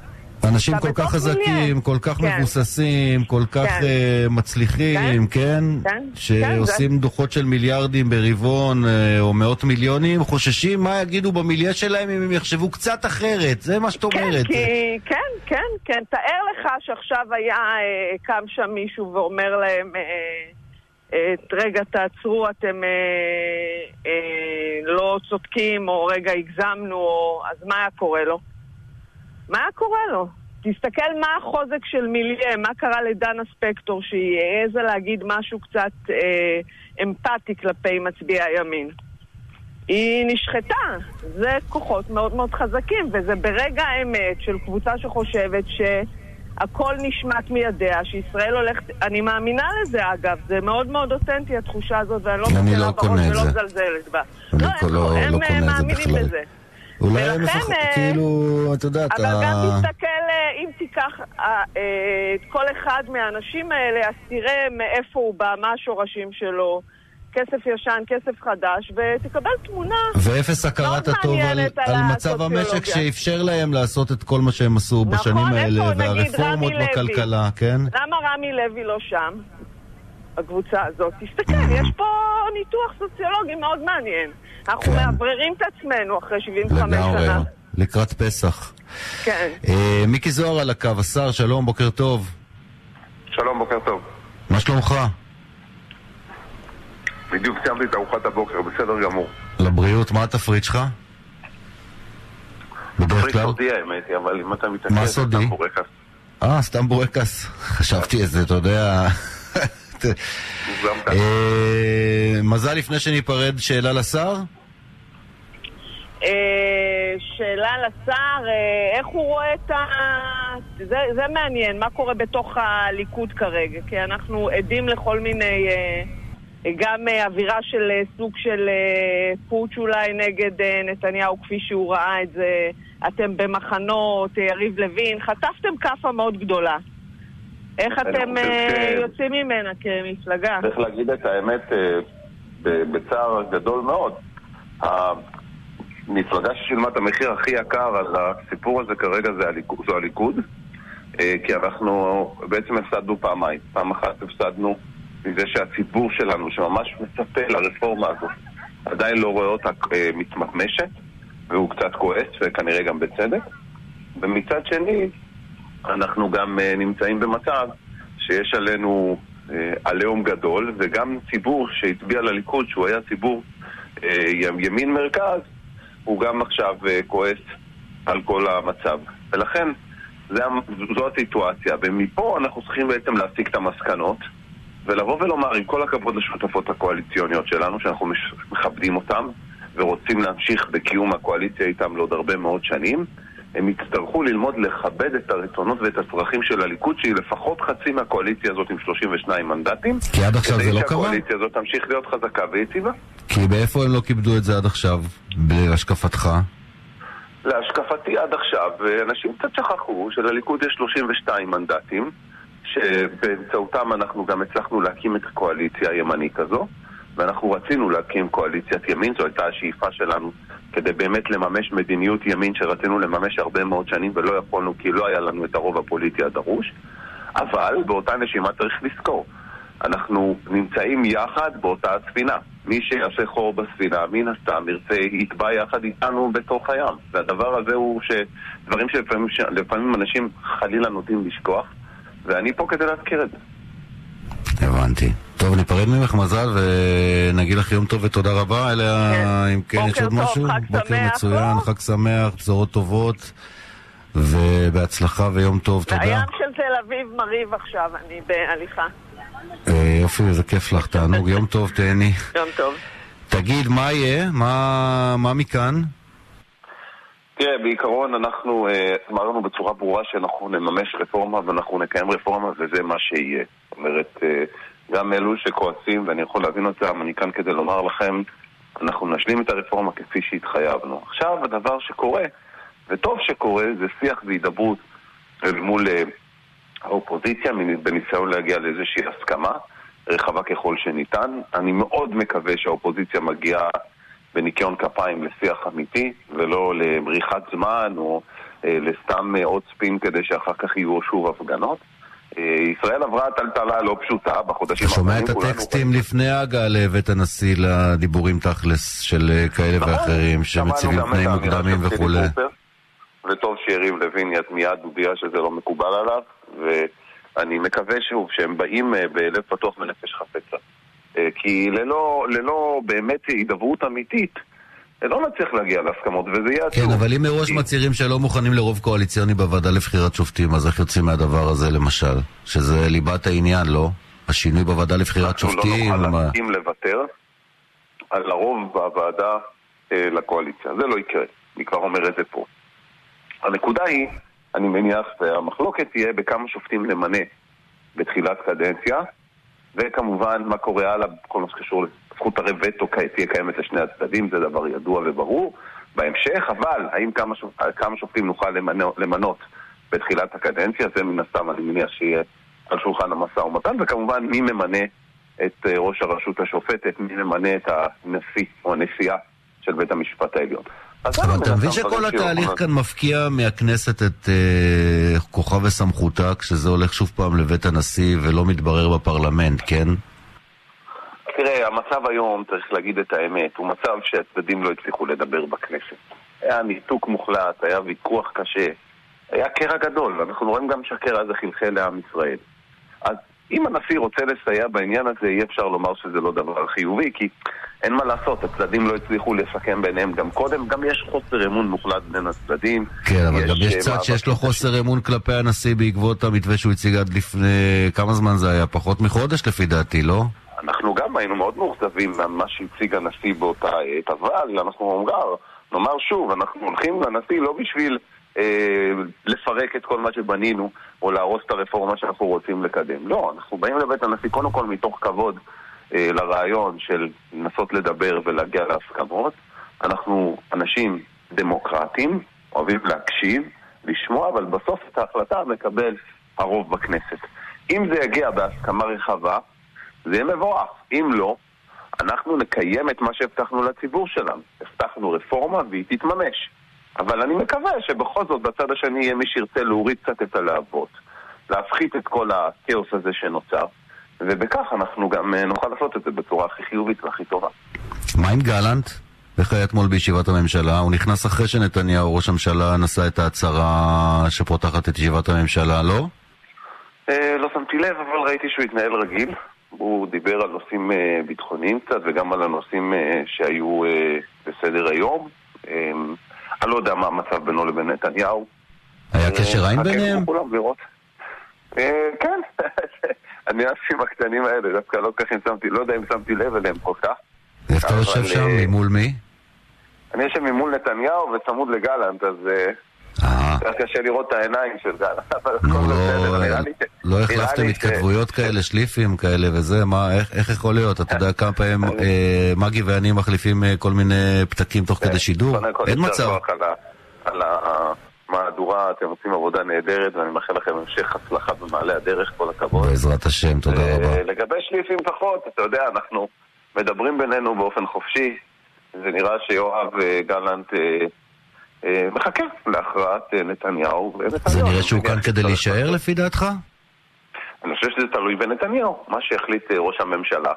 S2: אנשים כל כך חזקים. כל כך
S1: כן.
S2: מבוססים, כל כך
S1: כן.
S2: אה, מצליחים, כן?
S1: כן.
S2: שעושים דוחות של מיליארדים ברבעון אה, או מאות מיליונים, חוששים מה יגידו במיליה שלהם אם הם יחשבו קצת אחרת, זה מה שאת אומרת.
S1: כן, כי, כן, כן, כן. תאר לך שעכשיו היה, אה, קם שם מישהו ואומר להם, אה, רגע, תעצרו, אתם אה, אה, לא צודקים, או רגע, הגזמנו, או... אז מה היה קורה לו? מה קורה לו? תסתכל מה החוזק של מיליה, מה קרה לדנה ספקטור, שהיא העזה להגיד משהו קצת אה, אמפתי כלפי מצביעי הימין. היא נשחטה. זה כוחות מאוד מאוד חזקים, וזה ברגע האמת של קבוצה שחושבת שהכל נשמט מידיה, שישראל הולכת... אני מאמינה לזה, אגב. זה מאוד מאוד אותנטי, התחושה הזאת, ואני לא מקלה
S2: לא
S1: בראש ולא. מזלזלת בה.
S2: אני
S1: לא,
S2: לא-
S1: הם,
S2: לא-
S1: הם
S2: לא
S1: אה,
S2: קונה את זה
S1: מאמינים. בזה.
S2: אולי
S1: ולכן,
S2: מפח...
S1: אה,
S2: כאילו, את יודעת,
S1: אבל
S2: ה-
S1: גם תסתכל, אה, אם תיקח אה, את כל אחד מהאנשים האלה, אז תראה מאיפה הוא בא, מה השורשים שלו, כסף ישן, כסף חדש, ותקבל תמונה.
S2: ואפס הכרת
S1: מאוד
S2: הטוב על,
S1: על
S2: על מצב המשק. שאפשר להם לעשות את כל מה שהם עשו
S1: נכון,
S2: בשנים האלה, והרפורמות? בכלכלה, כן?
S1: למה רמי לוי לא שם? הקבוצה הזאת. תסתכל, יש פה ניתוח סוציולוגי מאוד מעניין. אנחנו
S2: כן.
S1: מאווררים את עצמנו אחרי 75
S2: לגמרי.
S1: שנה.
S2: לקראת פסח.
S1: כן.
S2: אה, מיקי זוהר על הקו, השר, שלום, בוקר טוב.
S5: שלום, בוקר טוב.
S2: מה שלומך?
S5: בדיוק סיימתי את ארוחת הבוקר, בסדר גמור.
S2: לבריאות, מה התפריט שלך? בדרך כלל?
S5: סודי האמת אבל אם אתה מתעקש...
S2: מה סודי?
S5: סתם בורקס.
S2: אה, סתם בורקס. חשבתי איזה, אתה יודע...
S5: כאן.
S2: אה, מזל לפני שניפרד, שאלה לשר?
S1: אה, שאלה לשר, אה, איך הוא רואה את ה... זה, זה מעניין, מה קורה בתוך הליכוד כרגע, כי אנחנו עדים לכל מיני... גם אווירה של סוג של פוטש אולי נגד נתניהו כפי שהוא ראה את זה, אתם במחנות, יריב לוין, חטפתם כאפה מאוד גדולה. איך אתם אה, יוצאים ממנה כמפלגה?
S5: צריך להגיד את האמת אה, בצער גדול מאוד. המפלגה ששילמה את המחיר הכי יקר על הסיפור הזה כרגע זה הליכוד, זו הליכוד, אה, כי אנחנו בעצם הפסדנו פעמיים. פעם אחת הפסדנו מזה שהציבור שלנו, שממש מצפה לרפורמה הזאת, עדיין לא רואה אותה מתממשת, והוא קצת כועס, וכנראה גם בצדק. ומצד שני, אנחנו גם אה, נמצאים במצב שיש עלינו אה, עליהום גדול, וגם ציבור שהצביע לליכוד, שהוא היה ציבור אה, ימין מרכז, הוא גם עכשיו כועס על כל המצב. ולכן, זו הסיטואציה. ומפה אנחנו צריכים בעצם להסיק את המסקנות, ולבוא ולומר, עם כל הכבוד לשותפות הקואליציוניות שלנו, שאנחנו מכבדים אותן, ורוצים להמשיך בקיום הקואליציה איתם לעוד הרבה מאוד שנים, הם יצטרכו ללמוד לכבד את הרצונות ואת הצרכים של הליכוד, שהיא לפחות חצי מהקואליציה הזאת עם 32 מנדטים.
S2: כי עד עכשיו זה לא
S5: כדי
S2: קרה?
S5: שהקואליציה הזאת תמשיך להיות חזקה ויציבה.
S2: כי באיפה הם לא כיבדו את זה עד עכשיו, בהשקפתך?
S5: להשקפתי עד עכשיו, אנשים קצת שכחו שלליכוד יש 32 מנדטים, שבאמצעותם אנחנו גם הצלחנו להקים את הקואליציה הימנית הזו, ואנחנו רצינו להקים קואליציית ימין, זו הייתה השאיפה שלנו כדי באמת לממש מדיניות ימין שרצינו לממש הרבה מאוד שנים ולא יכולנו כי לא היה לנו את הרוב הפוליטי הדרוש. אבל באותה נשימה צריך לזכור, אנחנו נמצאים יחד באותה הספינה. מי שיעשה חור בספינה, מן הסתם ירצה, יטבע יחד איתנו בתוך הים. והדבר הזה הוא שדברים שלפעמים לפעמים אנשים חלילה נוטים לשכוח, ואני פה כדי להזכיר את זה.
S2: הבנתי. טוב, ניפרד ממך מזל ונגיד לך יום טוב ותודה רבה. אלא
S1: כן.
S2: אם כן יש
S1: בוקר
S2: עוד
S1: טוב,
S2: משהו?
S1: חג
S2: בוקר
S1: שמח,
S2: מצוין? חג שמח, בשורות טובות ובהצלחה ויום טוב, תודה.
S1: הים של תל אביב מרהיב עכשיו, אני בהליכה.
S2: אה, יופי, איזה כיף לך, תענוג, יום טוב, תהני.
S1: יום טוב.
S2: תגיד, מה יהיה? מה מה מכאן?
S5: תראה, בעיקרון אנחנו אה, אמרנו בצורה ברורה שאנחנו נממש רפורמה ואנחנו נקיים רפורמה וזה מה שיהיה. זאת אומרת, אה, גם אלו שכועסים, ואני יכול להבין אותם, אני כאן כדי לומר לכם, אנחנו נשלים את הרפורמה כפי שהתחייבנו. עכשיו הדבר שקורה, וטוב שקורה, זה שיח והידברות אל מול אה, האופוזיציה בניסיון להגיע לאיזושהי הסכמה רחבה ככל שניתן. אני מאוד מקווה שהאופוזיציה מגיעה בניקיון כפיים לשיח אמיתי, ולא למריחת זמן או אה, לסתם אה, עוד ספין כדי שאחר כך יהיו שוב הפגנות. אה, ישראל עברה טלטלה לא פשוטה בחודשים
S2: אתה שומע
S5: האחרונים,
S2: את הטקסטים. לפני ההגעה לבית הנשיא לדיבורים תכלס של אה, כאלה
S5: נכון,
S2: ואחרים שמציבים תנאים מוקדמים וכולי.
S5: וטוב שיריב לוין יד- מיד הודיע שזה לא מקובל עליו, ואני מקווה שוב שהם באים אה, בלב פתוח ונפש חפצה. כי ללא, ללא באמת הידברות אמיתית, לא נצליח להגיע להסכמות, וזה יהיה עצוב.
S2: כן, אבל אם מראש מצהירים שלא מוכנים לרוב קואליציוני בוועדה לבחירת שופטים, אז איך יוצאים מהדבר הזה למשל? שזה ליבת העניין, לא? השינוי בוועדה לבחירת שופטים?
S5: אנחנו לא נוכל להסכים לוותר על הרוב בוועדה אה, לקואליציה. זה לא יקרה, אני כבר אומר את זה פה. הנקודה היא, אני מניח, והמחלוקת תהיה בכמה שופטים נמנה בתחילת קדנציה, וכמובן מה קורה הלאה בכל מה שקשור לזכות הרי וטו תהיה קיימת לשני הצדדים, זה דבר ידוע וברור. בהמשך, אבל האם כמה, שופ... כמה שופטים נוכל למנות, למנות בתחילת הקדנציה, זה מן הסתם אני מניח שיהיה על שולחן המשא ומתן, וכמובן מי ממנה את אה, ראש הרשות השופטת, מי ממנה את הנשיא או הנשיאה של בית המשפט העליון.
S2: אבל אתה מבין שכל התהליך. כאן מפקיע מהכנסת את אה, כוחה וסמכותה, כשזה הולך שוב פעם לבית הנשיא ולא מתברר בפרלמנט, כן?
S5: המצב היום, צריך להגיד את האמת, הוא מצב שהצדדים לא הצליחו לדבר בכנסת. היה ניתוק מוחלט, היה ויכוח קשה, היה קרע גדול, ואנחנו רואים גם שהקרע הזה חלחל לעם ישראל. אז אם הנשיא רוצה לסייע בעניין הזה, אי אפשר לומר שזה לא דבר חיובי, כי אין מה לעשות, הצדדים לא הצליחו לסכם ביניהם גם קודם, גם יש חוסר אמון מוחלט בין הצדדים.
S2: כן, אבל גם יש
S5: אה,
S2: צד שיש לו חוסר אמון כלפי הנשיא בעקבות המתווה שהוא הציג עד לפני... כמה זמן זה היה? פחות מחודש לפי דעתי, לא?
S5: אנחנו גם היינו מאוד מאוכזבים ממה שהציג הנשיא באותה עת, אבל אנחנו נאמר, נאמר שוב, אנחנו הולכים לנשיא לא בשביל אה, לפרק את כל מה שבנינו, או להרוס את הרפורמה שאנחנו רוצים לקדם. לא, אנחנו באים לבית הנשיא קודם כל מתוך כבוד אה, לרעיון של לנסות לדבר ולהגיע להסכמות. אנחנו אנשים דמוקרטיים, אוהבים להקשיב, לשמוע, אבל בסוף את ההחלטה מקבל הרוב בכנסת. אם זה יגיע בהסכמה רחבה, זה יהיה מבורך. אם לא, אנחנו נקיים את מה שהבטחנו לציבור שלנו. הבטחנו רפורמה והיא תתממש. אבל אני מקווה שבכל זאת בצד השני יהיה מי שירצה להוריד קצת את הלהבות, להפחית את כל הכאוס הזה שנוצר, ובכך אנחנו גם אה, נוכל לעשות את זה בצורה הכי חיובית והכי טובה.
S2: מה עם גלנט? איך היה אתמול בישיבת הממשלה? הוא נכנס אחרי שנתניהו, ראש הממשלה, נשא את ההצהרה שפותחת את ישיבת הממשלה, לא?
S5: אה, לא שמתי לב, אבל ראיתי שהוא התנהל רגיל. הוא דיבר על נושאים אה, ביטחוניים קצת וגם על הנושאים אה, שהיו אה, בסדר היום. אני לא יודע מה המצב בינו לבין נתניהו.
S2: היה קשר עין ביניהם?
S5: כן, הניואנסים הקטנים האלה, דווקא לא כך אם שמתי, לא יודע אם שמתי לב אליהם כל כך.
S2: איפה אתה יושב שם? ממול מי?
S5: אני יושב ממול נתניהו וצמוד לגלנט, אז אה,
S2: אה,
S5: קשה לראות את העיניים של גלנט, אבל הכל
S2: לא-
S5: בסדר, נראה לי ש-
S2: לא החלפתם התכתבויות כאלה, שליפים כאלה וזה? מה, איך- יכול להיות? אתה יודע כמה פעמים אה, מגי ואני מחליפים אה, כל מיני פתקים תוך כדי שידור? אין מצב.
S5: על המהדורה, אתם עושים עבודה נהדרת, ואני מאחל לכם המשך הצלחה במעלה הדרך, כל הכבוד.
S2: בעזרת השם, תודה
S5: אה,
S2: רבה.
S5: לגבי שליפים פחות, אתה יודע, אנחנו מדברים בינינו באופן חופשי. זה נראה שיואב אה, גלנט אה, אה, מחכה להכרעת אה, נתניהו. ונתניהו,
S2: זה נראה שהוא כאן כדי להישאר. לפי דעתך?
S5: אני חושב שזה תלוי בנתניהו, מה שיחליט אה, ראש הממשלה.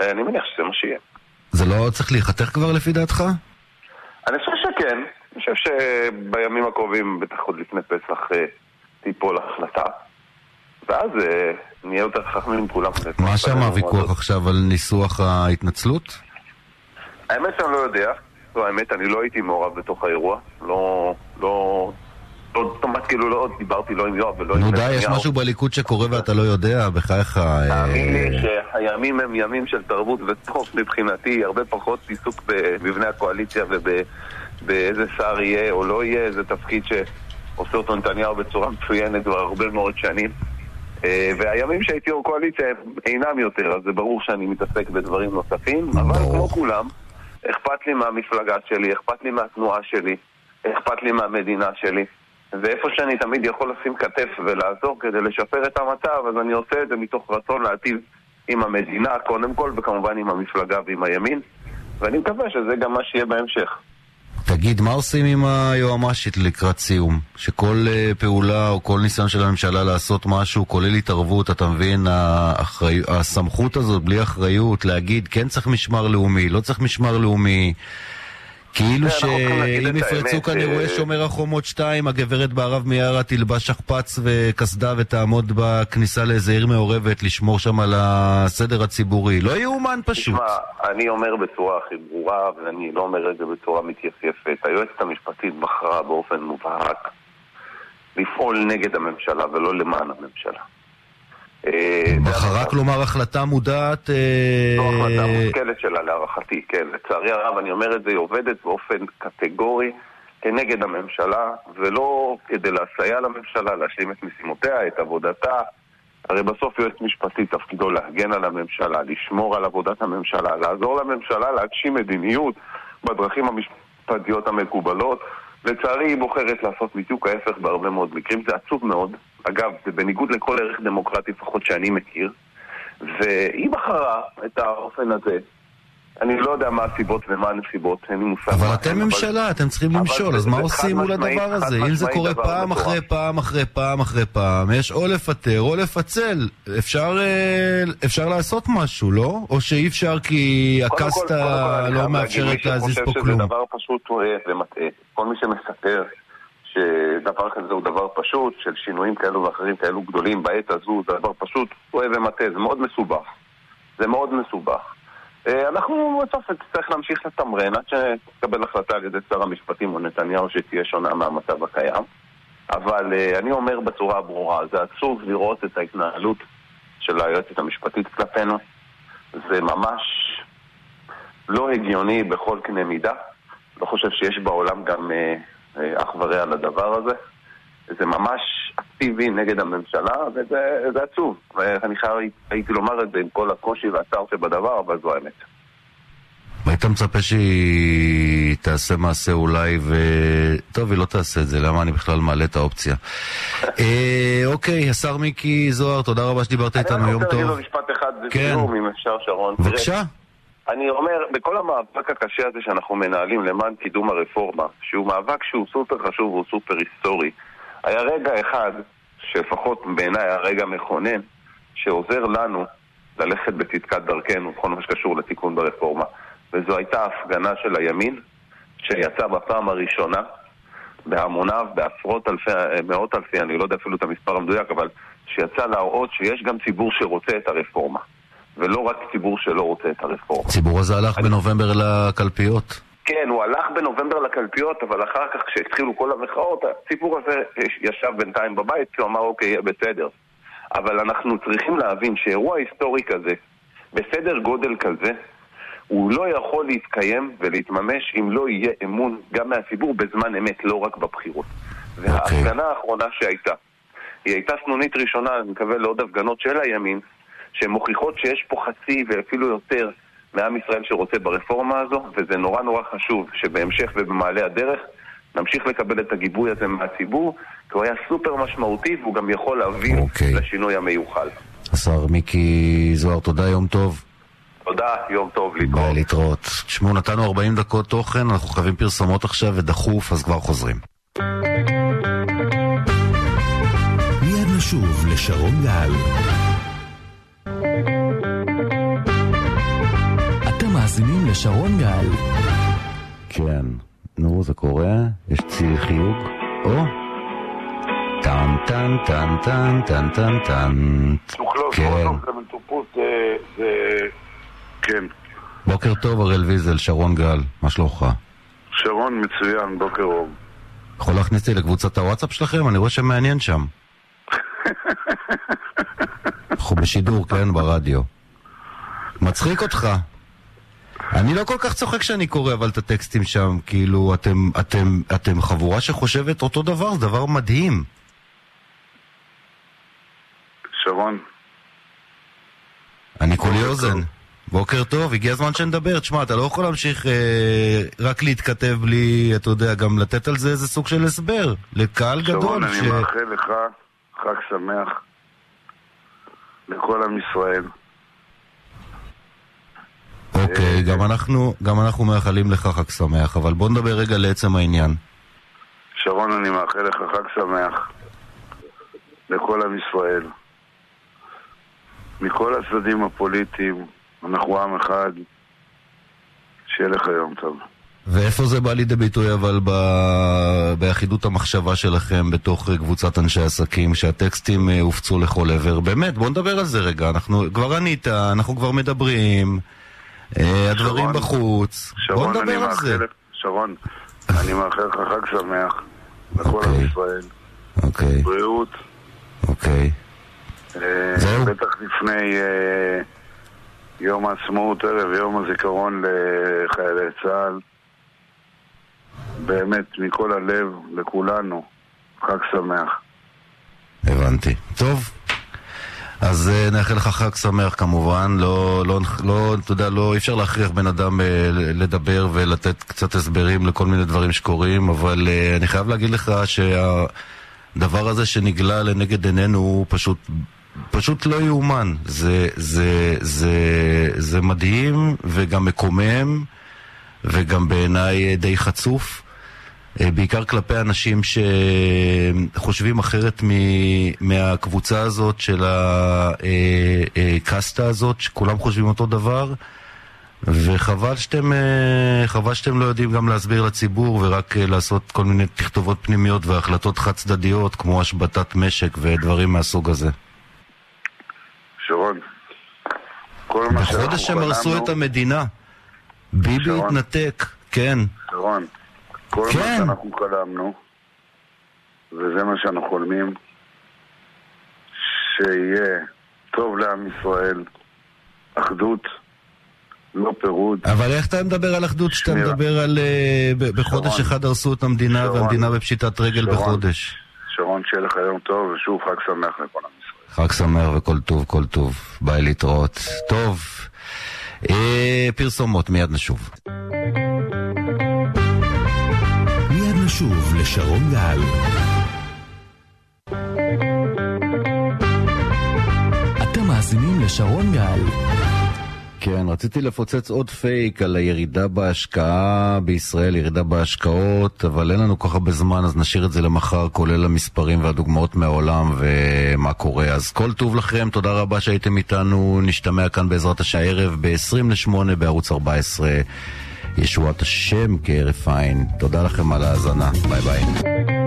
S5: אה, אני מניח שזה מה שיהיה.
S2: זה לא צריך להיחתך כבר לפי דעתך?
S5: אני חושב שכן. אני חושב שבימים הקרובים, בטח עוד לפני פסח, אה, תיפול החלטה. ואז אה, נהיה יותר חכמים כולם.
S2: מה שם הוויכוח עכשיו על ניסוח ההתנצלות?
S5: האמת שאני לא יודע. זו האמת, אני לא הייתי מעורב בתוך האירוע. לא... לא... לא, כמעט כאילו לא דיברתי לא עם יואב ולא עם
S2: נו. די, יש משהו בליכוד שקורה ואתה לא יודע, בחייך... אה,
S5: תאמין לי שהימים הם ימים של תרבות וטוב מבחינתי, הרבה פחות עיסוק במבנה הקואליציה ובאיזה שר יהיה או לא יהיה, זה תפקיד שעושה אותו נתניהו בצורה מצוינת כבר הרבה מאוד שנים. אה, והימים שהייתי יו"ר קואליציה אינם יותר, אז זה ברור שאני מתעסק בדברים נוספים, אבל. כמו כולם, אכפת לי מהמפלגה שלי, אכפת לי מהתנועה שלי, אכפת לי מהמדינה שלי. ואיפה שאני תמיד יכול לשים כתף ולעזור כדי לשפר את המצב, אז אני עושה את זה מתוך רצון להטיב עם המדינה קודם כל, וכמובן עם המפלגה ועם הימין, ואני מקווה שזה גם מה שיהיה בהמשך.
S2: תגיד, מה עושים עם היועמ"שית לקראת סיום? שכל אה, פעולה או כל ניסיון של הממשלה לעשות משהו, כולל התערבות, אתה מבין, האחרי... הסמכות הזאת בלי אחריות, להגיד כן צריך משמר לאומי, לא צריך משמר לאומי, כאילו
S5: להגיד
S2: שאם יפרצו כאן אירועי
S5: אה,
S2: שומר החומות 2, הגברת בערב מיארה תלבש שכפ"ץ וקסדה ותעמוד בכניסה לאיזה עיר מעורבת לשמור שם על הסדר הציבורי. לא יאומן פשוט.
S5: תשמע, אני אומר בצורה הכי ברורה, ואני לא אומר את זה בצורה מתייפייפת, היועצת המשפטית בחרה באופן מובהק לפעול נגד הממשלה ולא למען הממשלה. אה,
S2: בחרה
S5: המצב.
S2: כלומר החלטה מודעת... אה,
S5: זו החלטה מושכלת שלה להערכתי, כן. לצערי הרב, אני אומר את זה, היא עובדת באופן קטגורי כנגד הממשלה, ולא כדי לסייע לממשלה, להשלים את משימותיה, את עבודתה. הרי בסוף יועץ משפטי תפקידו להגן על הממשלה, לשמור על עבודת הממשלה, לעזור לממשלה להגשים מדיניות בדרכים המשפטיות המקובלות. לצערי היא בוחרת לעשות בדיוק ההפך בהרבה מאוד מקרים, זה עצוב מאוד. אגב, זה בניגוד לכל ערך דמוקרטי, לפחות שאני מכיר. והיא בחרה את האופן הזה. אני לא יודע מה הסיבות ומה הנסיבות, אין לי מושג.
S2: אבל אתם ממשלה, אתם צריכים
S5: אבל
S2: למשול, אז מה עושים מול הדבר הזה? אם זה קורה פעם. אחרי פעם אחרי פעם אחרי פעם, יש או לפטר או לפצל. אפשר אה, אפשר לעשות משהו, לא? או שאי אפשר כי
S5: קודם כל-
S2: הקסטה
S5: קודם כל אני חייב
S2: לא
S5: להגיד,
S2: מאפשרת להזיז פה
S5: מי שחושב
S2: כלום.
S5: שזה דבר פשוט טועה ומטעה. כל מי שמספר שדבר כזה הוא דבר פשוט, של שינויים כאלו ואחרים כאלו גדולים בעת הזו, זה דבר פשוט טועה ומטעה, זה מאוד מסובך. זה מאוד מסובך. אה, אנחנו בסוף נצטרך להמשיך לתמרן עד שתקבל החלטה על ידי שר המשפטים או נתניהו שתהיה שונה מהמצב הקיים. אבל אה, אני אומר בצורה ברורה, זה עצוב לראות את ההתנהלות של היועצת המשפטית כלפינו. זה ממש לא הגיוני בכל קנה מידה. לא חושב שיש בעולם גם אה, אח ורע לדבר הזה. זה ממש אקטיבי נגד הממשלה, וזה זה עצוב. ואני חייב, הייתי לומר את זה עם כל הקושי והצער שבדבר, אבל זו האמת.
S2: היית מצפה שהיא תעשה מעשה אולי, ו... טוב, היא לא תעשה את זה, למה אני בכלל מעלה את האופציה? אה, אוקיי, השר מיקי זוהר, תודה רבה שדיברת איתנו, יום
S5: אני רק רוצה להגיד לו
S2: טוב.
S5: משפט אחד
S2: כן.
S5: אם אפשר, שרון. תראה,
S2: בבקשה.
S5: אני אומר, בכל המאבק הקשה הזה שאנחנו מנהלים למען קידום הרפורמה, שהוא מאבק שהוא סופר חשוב והוא סופר היסטורי, היה רגע אחד, שלפחות בעיניי היה רגע מכונן, שעוזר לנו ללכת בצדקת דרכנו בכל מה שקשור לתיקון ברפורמה. וזו הייתה הפגנה של הימין, שיצא בפעם הראשונה בהמוניו, בעשרות אלפי, מאות אלפי, אני לא יודע אפילו את המספר המדויק, אבל שיצא להראות שיש גם ציבור שרוצה את הרפורמה. ולא רק ציבור שלא רוצה את הרפורמה.
S2: הציבור הזה הלך בנובמבר לקלפיות.
S5: כן, הוא הלך בנובמבר לקלפיות, אבל אחר כך כשהתחילו כל המחאות, הציבור הזה ישב בינתיים בבית, כי הוא אמר, אוקיי, יהיה בסדר. אבל אנחנו צריכים להבין שאירוע היסטורי כזה, בסדר גודל כזה, הוא לא יכול להתקיים ולהתממש אם לא יהיה אמון גם מהציבור בזמן אמת, לא רק בבחירות. וההפגנה האחרונה שהייתה, היא הייתה סנונית ראשונה, אני מקווה, לעוד הפגנות של הימין, שמוכיחות שיש פה חצי ואפילו יותר מעם ישראל שרוצה ברפורמה הזו, וזה נורא נורא חשוב שבהמשך ובמעלה הדרך נמשיך לקבל את הגיבוי הזה מהציבור, כי הוא היה סופר משמעותי והוא גם יכול להביא
S2: אוקיי.
S5: לשינוי המיוחל.
S2: השר מיקי זוהר, תודה, יום טוב.
S5: תודה, יום טוב
S2: ביי,
S5: להתראות.
S2: להתראות. תשמעו, נתנו 40 דקות תוכן, אנחנו חייבים פרסומות עכשיו ודחוף, אז כבר חוזרים.
S6: מיד נשוב לשרון גל. אתם מאזינים לשרון גל.
S2: כן, נו, זה קורה, יש צי חיוג, או, טן טן טן טן טן טן טן. כן.
S7: כן.
S2: בוקר טוב, אראל ויזל, שרון גל, מה שלומך?
S7: שרון מצוין, בוקר אור.
S2: יכול להכניס אותי לקבוצת הוואטסאפ שלכם? אני רואה שמעניין שם. אנחנו בשידור, כן, ברדיו. מצחיק אותך. אני לא כל כך צוחק כשאני קורא אבל את הטקסטים שם, כאילו, אתם, אתם, אתם חבורה שחושבת אותו דבר, זה דבר מדהים.
S7: שרון,
S2: אני כולי
S7: בוקר
S2: אוזן. בוקר טוב, הגיע הזמן שנדבר. תשמע, אתה לא יכול להמשיך אה, רק להתכתב בלי, אתה יודע, גם לתת על זה איזה סוג של הסבר. לקהל
S7: שרון,
S2: גדול.
S7: אני
S2: ש...
S7: מאחל לך חג שמח לכל עם ישראל.
S2: אוקיי, גם אנחנו, גם אנחנו מאחלים לך חג שמח, אבל בוא נדבר רגע לעצם העניין.
S7: שרון, אני מאחל לך חג שמח לכל עם ישראל. מכל הצדדים הפוליטיים, אנחנו עם אחד. שיהיה לך יום טוב.
S2: ואיפה זה בא לידי ביטוי אבל ב... באחידות המחשבה שלכם בתוך קבוצת אנשי עסקים, שהטקסטים אה, הופצו לכל עבר? באמת, בוא נדבר על זה רגע. אנחנו כבר ענית, אנחנו כבר מדברים, אה, הדברים
S7: שרון,
S2: בחוץ. בוא
S7: שרון, אני
S2: נדבר על זה.
S7: מאחל לך, שרון, אני מאחל לך חג שמח לכל עם
S2: אוקיי.
S7: ישראל.
S2: אוקיי,
S7: בריאות.
S2: אוקיי.
S7: אה,
S2: זהו.
S7: בטח לפני אה, יום העצמאות ערב יום הזיכרון לחיילי צה"ל. באמת, מכל הלב, לכולנו, חג שמח.
S2: הבנתי. טוב. אז uh, נאחל לך חג שמח כמובן, לא, לא, לא, אתה יודע, לא, אי אפשר להכריח בן אדם uh, לדבר ולתת קצת הסברים לכל מיני דברים שקורים, אבל uh, אני חייב להגיד לך שהדבר הזה שנגלה לנגד עינינו הוא פשוט פשוט לא יאומן. זה, זה, זה, זה מדהים וגם מקומם וגם בעיניי די חצוף. אה, בעיקר כלפי אנשים שחושבים אחרת מהקבוצה הזאת של הקסטה הזאת, שכולם חושבים אותו דבר. וחבל שאתם, אה, חבל שאתם לא יודעים גם להסביר לציבור ורק אה, לעשות כל מיני תכתובות פנימיות והחלטות חד צדדיות כמו השבתת משק ודברים מהסוג הזה.
S7: שרון, כל מה שאנחנו
S2: בחודש הם הרסו את המדינה. ביבי. התנתק, כן.
S7: שרון, כל מה
S2: כן.
S7: שאנחנו חלמנו, וזה מה שאנחנו חולמים, שיהיה טוב לעם ישראל, אחדות, לא פירוד.
S2: אבל איך אתה מדבר על אחדות כשאתה. מדבר על... ב- בחודש
S7: שרון.
S2: אחד הרסו את המדינה
S7: שרון.
S2: והמדינה בפשיטת רגל
S7: שרון.
S2: בחודש.
S7: שרון, שיהיה לך יום טוב, ושוב חג שמח לכל עם ישראל.
S2: חג שמח וכל טוב, כל טוב. ביי להתראות. טוב, פרסומות, מיד נשוב.
S6: מיד נשוב לשרון גל. אתם מאזינים לשרון גל.
S2: כן, רציתי לפוצץ עוד פייק על הירידה בהשקעה בישראל, ירידה בהשקעות, אבל אין לנו כל כך הרבה זמן, אז נשאיר את זה למחר, כולל המספרים והדוגמאות מהעולם ומה קורה. אז כל טוב לכם, תודה רבה שהייתם איתנו, נשתמע כאן בעזרת השעה הערב ב-20 ל-8 בערוץ 14. ישועת השם כהרף עין. תודה לכם על ההאזנה, ביי ביי.